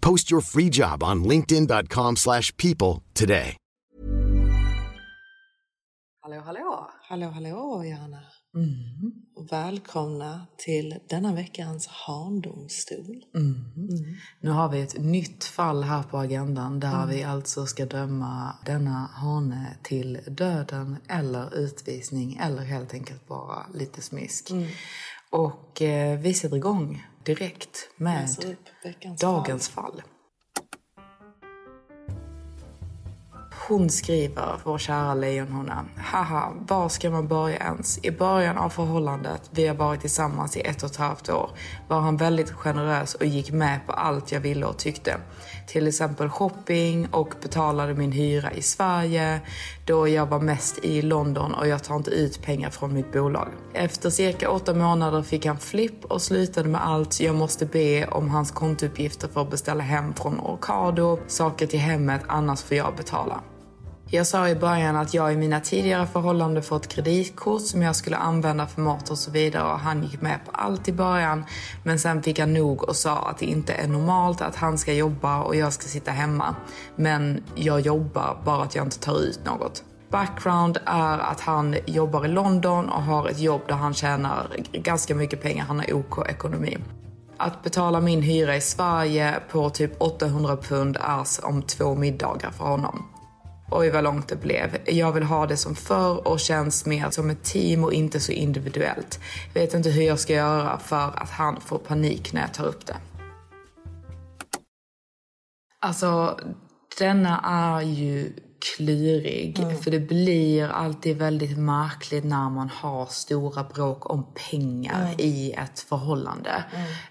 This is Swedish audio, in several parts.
Post your free job on linkedin.com/people slash people today. Hallå, hallå! Hallå, hallå Johanna. Mm. Och välkomna till denna veckans handomstol. Nu har vi ett nytt fall här på agendan där vi alltså ska döma denna hane till döden eller utvisning eller helt enkelt bara lite smisk. Och eh, vi sätter igång direkt med dagens fall. Hon skriver, vår kära lejonhona. Haha, var ska man börja ens? I början av förhållandet, vi har varit tillsammans i ett och ett halvt år, var han väldigt generös och gick med på allt jag ville och tyckte. Till exempel shopping och betalade min hyra i Sverige då jag var mest i London och jag tar inte ut pengar från mitt bolag. Efter cirka åtta månader fick han flipp och slutade med allt. Jag måste be om hans kontouppgifter för att beställa hem från Orcado, saker till hemmet, annars får jag betala. Jag sa i början att jag i mina tidigare förhållanden fått kreditkort som jag skulle använda för mat och så vidare och han gick med på allt i början. Men sen fick han nog och sa att det inte är normalt att han ska jobba och jag ska sitta hemma. Men jag jobbar, bara att jag inte tar ut något. Background är att han jobbar i London och har ett jobb där han tjänar ganska mycket pengar. Han har OK ekonomi. Att betala min hyra i Sverige på typ 800 pund är som två middagar för honom. Oj vad långt det blev. Jag vill ha det som förr och känns mer som ett team och inte så individuellt. Jag Vet inte hur jag ska göra för att han får panik när jag tar upp det. Alltså, denna är ju klurig. För det blir alltid väldigt märkligt när man har stora bråk om pengar i ett förhållande.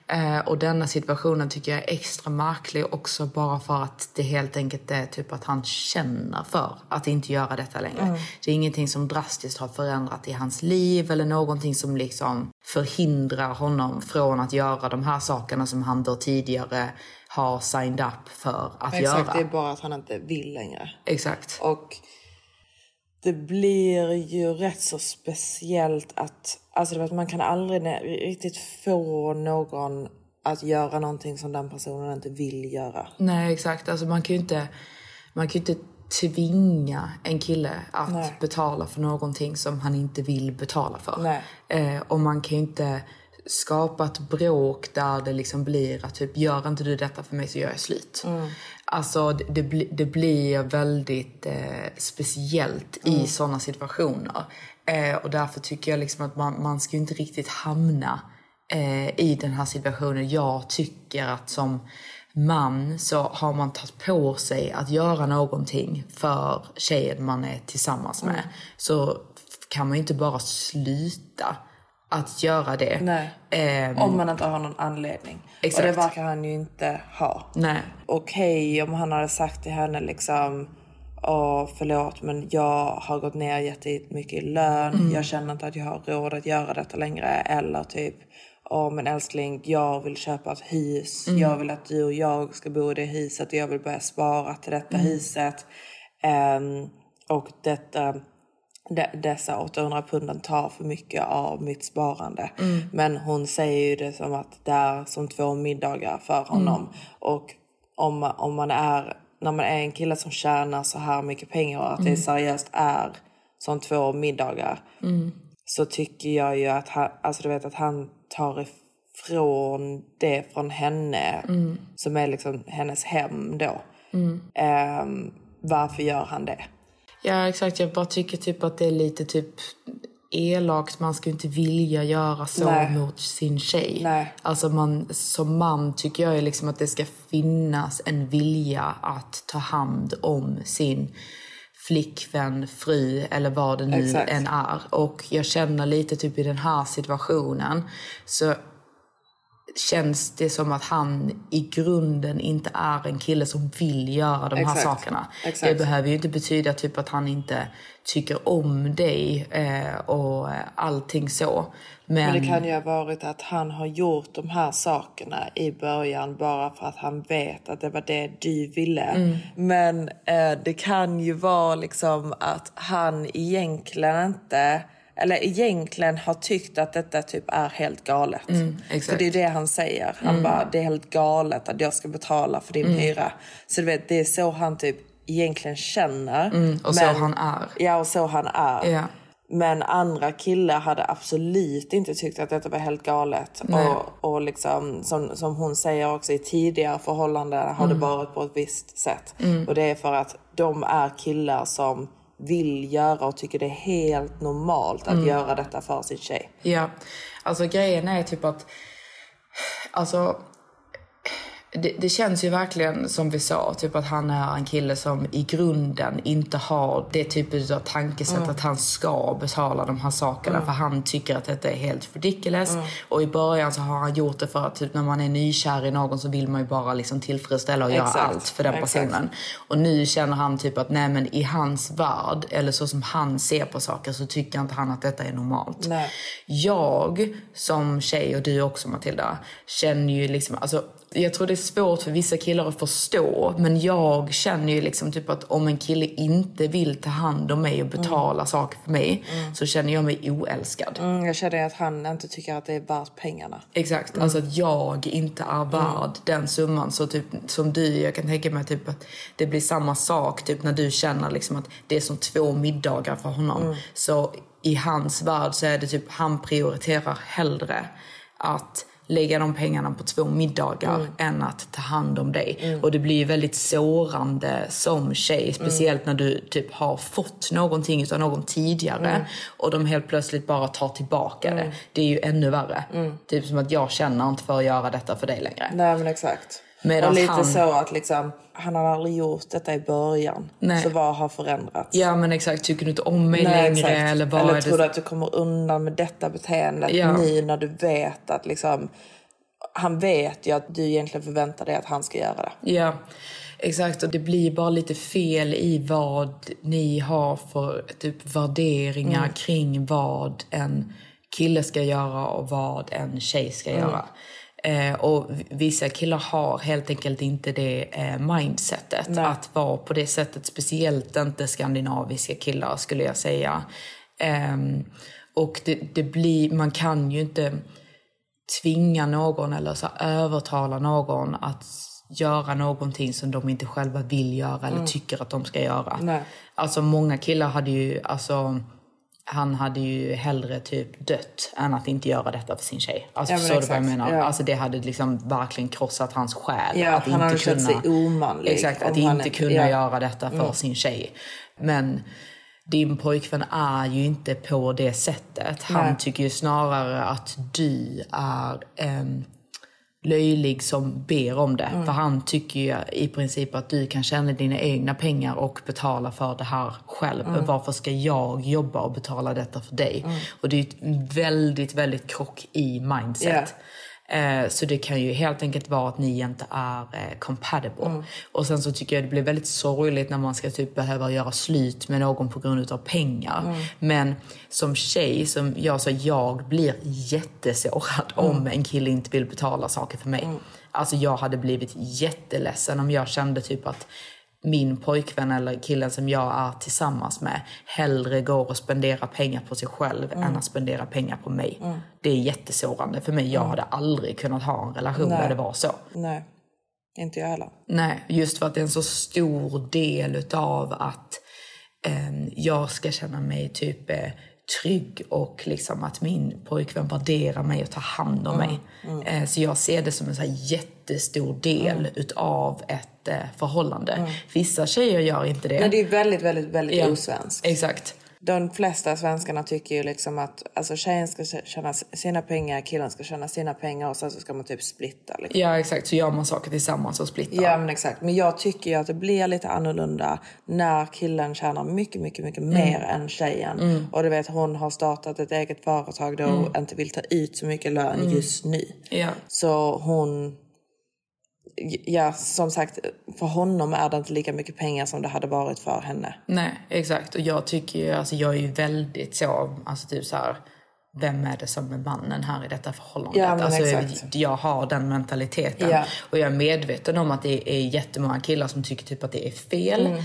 Eh, och denna situationen tycker jag är extra märklig också bara för att det helt enkelt är typ att han känner för att inte göra detta längre. Det är ingenting som drastiskt har förändrat i hans liv eller någonting som liksom förhindrar honom från att göra de här sakerna som han då tidigare har signed up för att Exakt, göra. det är bara att han inte vill längre. Exakt. Och det blir ju rätt så speciellt att... Alltså vet, man kan aldrig riktigt få någon att göra någonting som den personen inte vill göra. Nej, exakt. Alltså man kan ju inte, man kan inte tvinga en kille att Nej. betala för någonting som han inte vill betala för. Eh, och man kan ju inte skapa ett bråk där det liksom blir att typ gör inte du detta för mig så gör jag slut. Alltså det, det, bli- det blir väldigt eh, speciellt i sådana situationer. Eh, och därför tycker jag liksom att man, man ska inte riktigt hamna eh, i den här situationen. Jag tycker att som man så har man tagit på sig att göra någonting för tjejen man är tillsammans med. Så f- kan man inte bara sluta att göra det. Ehm, Om man inte har någon anledning. Exakt. Och det verkar han ju inte ha. nej. Okej om han hade sagt till henne liksom Åh, förlåt men jag har gått ner jättemycket i lön. Jag känner inte att jag har råd att göra detta längre. Eller typ Åh men älskling, jag vill köpa ett hus. Jag vill att du och jag ska bo i det huset och jag vill börja spara till detta huset. Ehm, och detta, de, dessa 800 punden tar för mycket av mitt sparande. Men hon säger ju det som att det är som två middagar för honom. Och om, om man är, när man är en kille som tjänar så här mycket pengar och att det seriöst är som två middagar. Så tycker jag ju att han, alltså du vet att han tar ifrån det från henne. Som är liksom hennes hem då. Ehm, varför gör han det? Ja, exakt. Jag bara tycker typ att det är lite typ elakt. Man ska inte vilja göra så Nej. mot sin tjej. Nej. Alltså man, som man tycker jag är liksom att det ska finnas en vilja att ta hand om sin flickvän, fru eller vad det nu Exakt. än är. Och jag känner lite typ i den här situationen så känns det som att han i grunden inte är en kille som vill göra de här Exakt. sakerna. Exakt. Det behöver ju inte betyda typ att han inte tycker om dig eh, och allting så. Men, Men det kan ju ha varit att han har gjort de här sakerna i början bara för att han vet att det var det du ville. Mm. Men eh, det kan ju vara liksom att han egentligen inte eller egentligen har tyckt att detta typ är helt galet. Mm. För det är det han säger. Han bara, det är helt galet att jag ska betala för din Mm. hyra. Så du vet, det är så han typ egentligen känner. Mm, och så han är. Ja, och så han är. Ja. Men andra killar hade absolut inte tyckt att detta var helt galet. Och, och liksom, som, som hon säger också i tidigare förhållanden har det varit på ett visst sätt. Och det är för att de är killar som vill göra och tycker det är helt normalt att göra detta för sin tjej. Ja, alltså grejen är typ att... Alltså, det, det känns ju verkligen som vi sa, typ att han är en kille som i grunden inte har det typet av tankesätt att han ska betala de här sakerna för han tycker att detta är helt ridiculous. Och i början så har han gjort det för att typ när man är nykär i någon så vill man ju bara liksom tillfredsställa och göra Exakt. allt för den Exakt. personen. Och nu känner han typ att nej men i hans värld, eller så som han ser på saker så tycker inte han att detta är normalt. Nej. Jag som tjej och du också Matilda känner ju liksom, alltså jag tror det är svårt för vissa killar att förstå men jag känner ju liksom typ att om en kille inte vill ta hand om mig och betala saker för mig så känner jag mig oälskad. Mm, jag känner att han inte tycker att det är värt pengarna. Exakt, alltså att jag inte är värd den summan. Så typ som du, jag kan tänka mig typ att det blir samma sak typ när du känner liksom att det är som två middagar för honom. Så i hans värld så är det typ, han prioriterar hellre att lägga de pengarna på två middagar än att ta hand om dig. Och det blir ju väldigt sårande som tjej, speciellt när du typ har fått någonting av någon tidigare och de helt plötsligt bara tar tillbaka det. Det är ju ännu värre. Typ som att jag känner inte för att göra detta för dig längre. Nej men exakt. Medan och lite han- så att liksom, han har aldrig gjort detta i början. Nej. Så vad har förändrats? Ja men exakt, tycker du inte om mig Nej, längre exakt. eller vad eller tror det? du att du kommer undan med detta beteendet Ja. nu när du vet att liksom... Han vet ju att du egentligen förväntar dig att han ska göra det. Ja, exakt. Och det blir bara lite fel i vad ni har för typ värderingar Mm. kring vad en kille ska göra och vad en tjej ska Mm. göra. Eh, och vissa killar har helt enkelt inte det eh, mindsetet Nej. att vara på det sättet. Speciellt inte skandinaviska killar skulle jag säga. Ehm, och det, det blir, man kan ju inte tvinga någon eller så övertala någon att göra någonting som de inte själva vill göra eller tycker att de ska göra. Mm. Nej. Alltså många killar hade ju, alltså han hade ju hellre typ dött än att inte göra detta för sin tjej. Alltså Ja, förstår du vad jag menar? Ja. Alltså det hade liksom verkligen krossat hans själ. Ja, att han inte hade känt kunna, sig omanlig Exakt, att inte inte- kunna ja. Mm. göra detta för sin tjej. Men din pojkvän är ju inte på det sättet. Han Nej. tycker ju snarare att du är ehm, löjlig som ber om det. Mm. För han tycker ju i princip att du kan tjäna dina egna pengar och betala för det här själv. Mm. Varför ska jag jobba och betala detta för dig? Och det är ett väldigt, väldigt krock i mindset. Eh, Så det kan ju helt enkelt vara att ni inte är eh, compatible. Och sen så tycker jag det blir väldigt sorgligt när man ska typ behöva göra slut med någon på grund av pengar. Men som tjej, som jag sa, jag blir jättesårad om en kille inte vill betala saker för mig. Alltså jag hade blivit jätteledsen om jag kände typ att min pojkvän eller killen som jag är tillsammans med hellre går och spenderar pengar på sig själv än att spendera pengar på mig. Det är jättesårande för mig. Jag hade aldrig kunnat ha en relation där det var så. Nej, inte jag heller. Nej, just för att det är en så stor del utav att eh, jag ska känna mig typ eh, trygg och liksom att min pojkvän värderar mig och tar hand om mig. Eh, så jag ser det som en så här jättestor del utav ett eh, förhållande. Vissa tjejer gör inte det. Men det är väldigt, väldigt, väldigt Ja, osvenskt. Exakt. De flesta svenskarna tycker ju liksom att alltså, tjejen ska tjäna sina pengar, killen ska tjäna sina pengar och sen så ska man typ splitta. Liksom. Ja exakt, så gör man saker tillsammans och splittar. Ja men exakt. Men jag tycker ju att det blir lite annorlunda när killen tjänar mycket, mycket, mycket mer än tjejen. Och du vet hon har startat ett eget företag då och inte vill ta ut så mycket lön just nu. Ja. Så hon... Ja, som sagt, för honom är det inte lika mycket pengar som det hade varit för henne. Nej, exakt. Och jag tycker ju, alltså jag är ju väldigt så, alltså typ så här, vem är det som är mannen här i detta förhållandet? Ja, alltså, exakt. Jag har den mentaliteten. Ja. Och jag är medveten om att det är jättemånga killar som tycker typ att det är fel. Mm.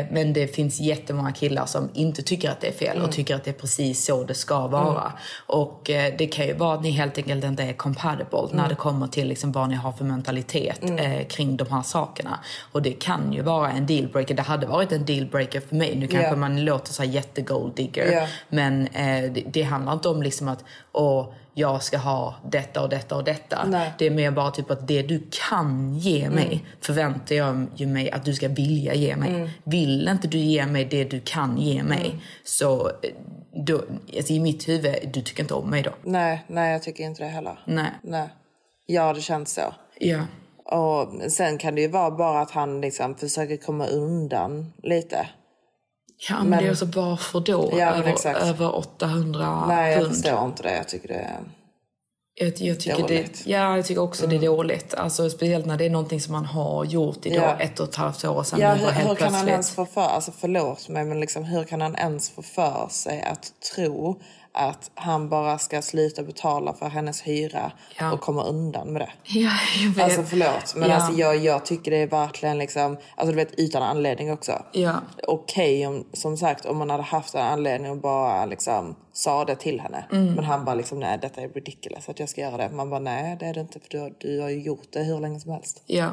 Eh, men det finns jättemånga killar som inte tycker att det är fel Mm. och tycker att det är precis så det ska vara. Och eh, det kan ju vara att ni helt enkelt inte är compatible Mm. när det kommer till liksom vad ni har för mentalitet eh, kring de här sakerna. Och det kan ju vara en dealbreaker. Det hade varit en dealbreaker för mig. Nu kanske Ja. man låter så här jättegold digger. Ja. Men eh, det, det handlar inte om liksom att åh, jag ska ha detta och detta och detta. Nej. Det är mer bara typ att det du kan ge mig förväntar jag ju mig att du ska vilja ge mig. Vill inte du ge mig det du kan ge mig så eh, då, alltså i mitt huvud, du tycker inte om mig då. Nej, nej jag tycker inte det heller. Nej. Nej. Ja, det känns så. Ja. Och sen kan det ju vara bara att han liksom försöker komma undan lite. Ja men, Men- det är alltså varför då? Ja, över, över 800 Nej, jag pund. förstår inte det. Jag tycker det är... Jag, jag, tycker det, Dåligt. ja, jag tycker också det är dåligt. Alltså, speciellt när det är någonting som man har gjort idag Ja. ett och ett halvt år sedan. Ja, hur, helt hur kan han plötsligt. ens få för... Alltså förlåt mig, men liksom, hur kan han ens få för sig att tro att han bara ska sluta betala för hennes hyra Ja. och komma undan med det? Ja, jag vet. Alltså förlåt, men Ja. alltså, jag, jag tycker det är verkligen liksom, alltså du vet utan anledning också. Ja. Okej om, som sagt om man hade haft en anledning och bara liksom sa det till henne. Mm. Men han bara liksom nej detta är ridiculous att jag ska göra det. Man bara nej det är det inte för du har, du har ju gjort det hur länge som helst. Ja.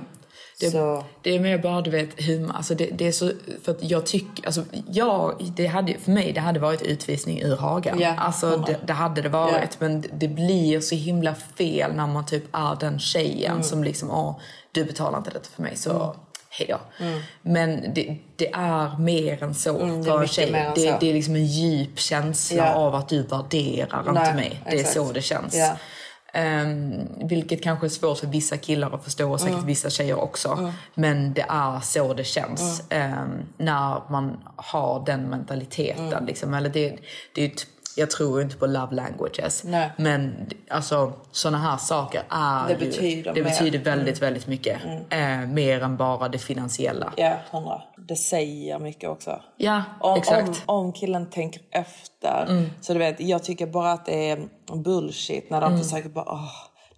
Det, Så- det är mer bara, du vet, hur, alltså det, det är så, för jag tycker, alltså jag, det hade, för mig det hade varit utvisning ur Haga. Ja, alltså det, det hade det varit, Ja. men det- blir så himla fel när man typ är den tjejen Mm. som liksom, åh, du betalar inte detta för mig så hej då. Men det, det är mer än så Mm, är för en tjej. Det, det är liksom en djup känsla Ja. av att du värderar Nej, inte mig. Det är exakt. så det känns. Ja. Ehm, vilket kanske är svårt för vissa killar att förstå och säkert Mm. vissa tjejer också. Men det är så det känns ehm, när man har den mentaliteten. Mm. Liksom. Eller det, det är ett, jag tror inte på love languages. Nej. Men alltså, såna här saker är Det ju, betyder det mer. betyder väldigt, väldigt mycket. Eh, mer än bara det finansiella. Ja, hundra. Det säger mycket också. Ja, Om, exakt. om, om killen tänker efter. Så du vet, jag tycker bara att det är bullshit när de försöker bara åh,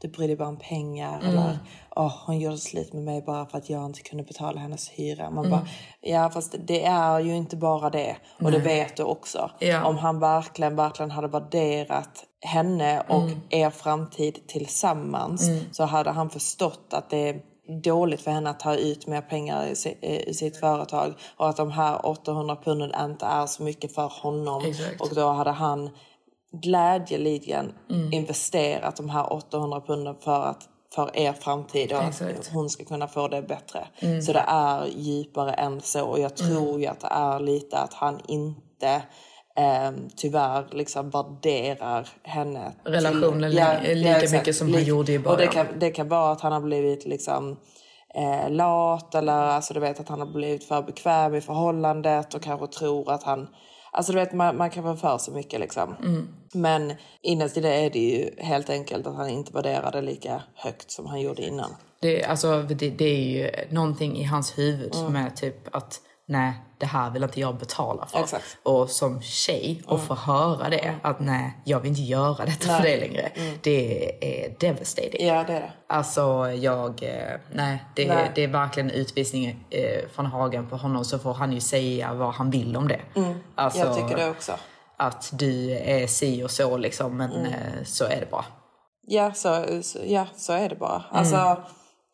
du bryr dig bara om pengar. Eller åh, hon gjorde slut med mig bara för att jag inte kunde betala hennes hyra. Man bara, ja fast det är ju inte bara det. Och det vet du också. Ja. Om han verkligen, verkligen hade värderat henne och er framtid tillsammans så hade han förstått att det är dåligt för henne att ta ut mer pengar i si- i sitt företag och att de här 800 punden inte är så mycket för honom. Exakt. Och då hade han glädjeligen investerat de här 800 punden för att för er framtid och Exakt. Mm. att hon ska kunna få det bättre. Så det är djupare än så och jag tror ju att det är lite att han inte eh, tyvärr liksom värderar henne. Relationen li- lika exakt. mycket som han gjorde i Och det början. kan, det kan vara att han har blivit liksom eh, lat eller alltså du vet att han har blivit för bekväm i förhållandet och kanske tror att han Alltså du vet man, man kan få för sig mycket liksom. Mm. Men innerst i det är det ju helt enkelt att han inte värderade lika högt som han gjorde innan. Det, alltså, det, det är ju någonting i hans huvud Mm. som är typ att nej, det här vill inte jag betala för. Exakt. Och som tjej, och få höra det, att nej, jag vill inte göra detta för dig längre. Det är devastating. Mm. Ja det är det. Alltså jag, eh, nej, det, Nej. det är verkligen utvisning eh, från Hagen på honom så får han ju säga vad han vill om det. Alltså, Mm. Jag tycker det också. Att du är si och så liksom, men Mm. eh, så är det bara. Ja så, så, ja, så är det bara. Alltså,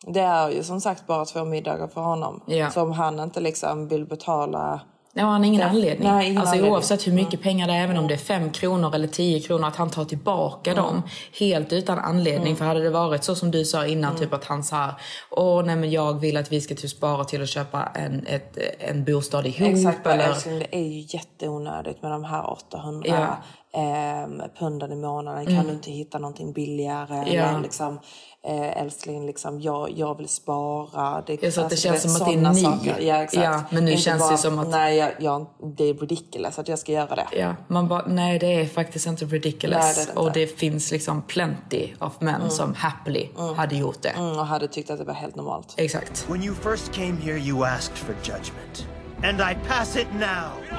det är ju som sagt bara två middagar för honom. Ja. Så om han inte liksom vill betala Nej, han har ingen Det- anledning. nej, ingen alltså anledning. Mm. oavsett hur mycket pengar det är, även om det är fem kronor eller tio kronor, att han tar tillbaka Mm. dem helt utan anledning. För hade det varit så som du sa innan, Mm. typ att han sa åh nej men jag vill att vi ska typ spara till att köpa en, ett, en bostad ihop. Exakt, eller... älskling, det är ju jätteonödigt med de här 800 Ja. Ehm, punden i månaden. Kan du inte hitta någonting billigare? Mm. Ja. Eller liksom, eh, älskling, liksom, jag, jag vill spara. Det, Ja, så att det känns vet, som att det är ni. saker. Ja, exakt. Ja, men nu Inte känns det bara, som att- Nej, jag, jag, det är ridiculous att jag ska göra det. Ja, man bara, nej det är faktiskt inte ridiculous. Nej, det det inte. Och det finns liksom plenty av män som happily hade gjort det. Mm, och hade tyckt att det var helt normalt. Exakt. When you first came here, you asked for judgment. And I pass it now.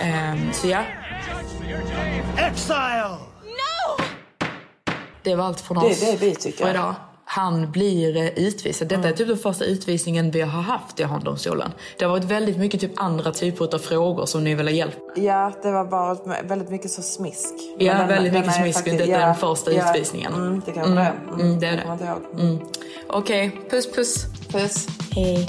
Ehm, så ja, Exile! det var allt från Det är oss det vi tycker. för idag. Han blir eh, utvisad. Detta är typ den första utvisningen vi har haft i Handomstolen. Det har varit väldigt mycket typ andra typer av frågor som ni vill ha hjälp Ja, det var bara väldigt mycket så smisk. Ja, den- väldigt den mycket smisk. faktiskt- Detta är den första ja, utvisningen. Mm, det kanske det är. Mm, mm, det är jag det. Mm. Okej, puss puss. Puss. Hej.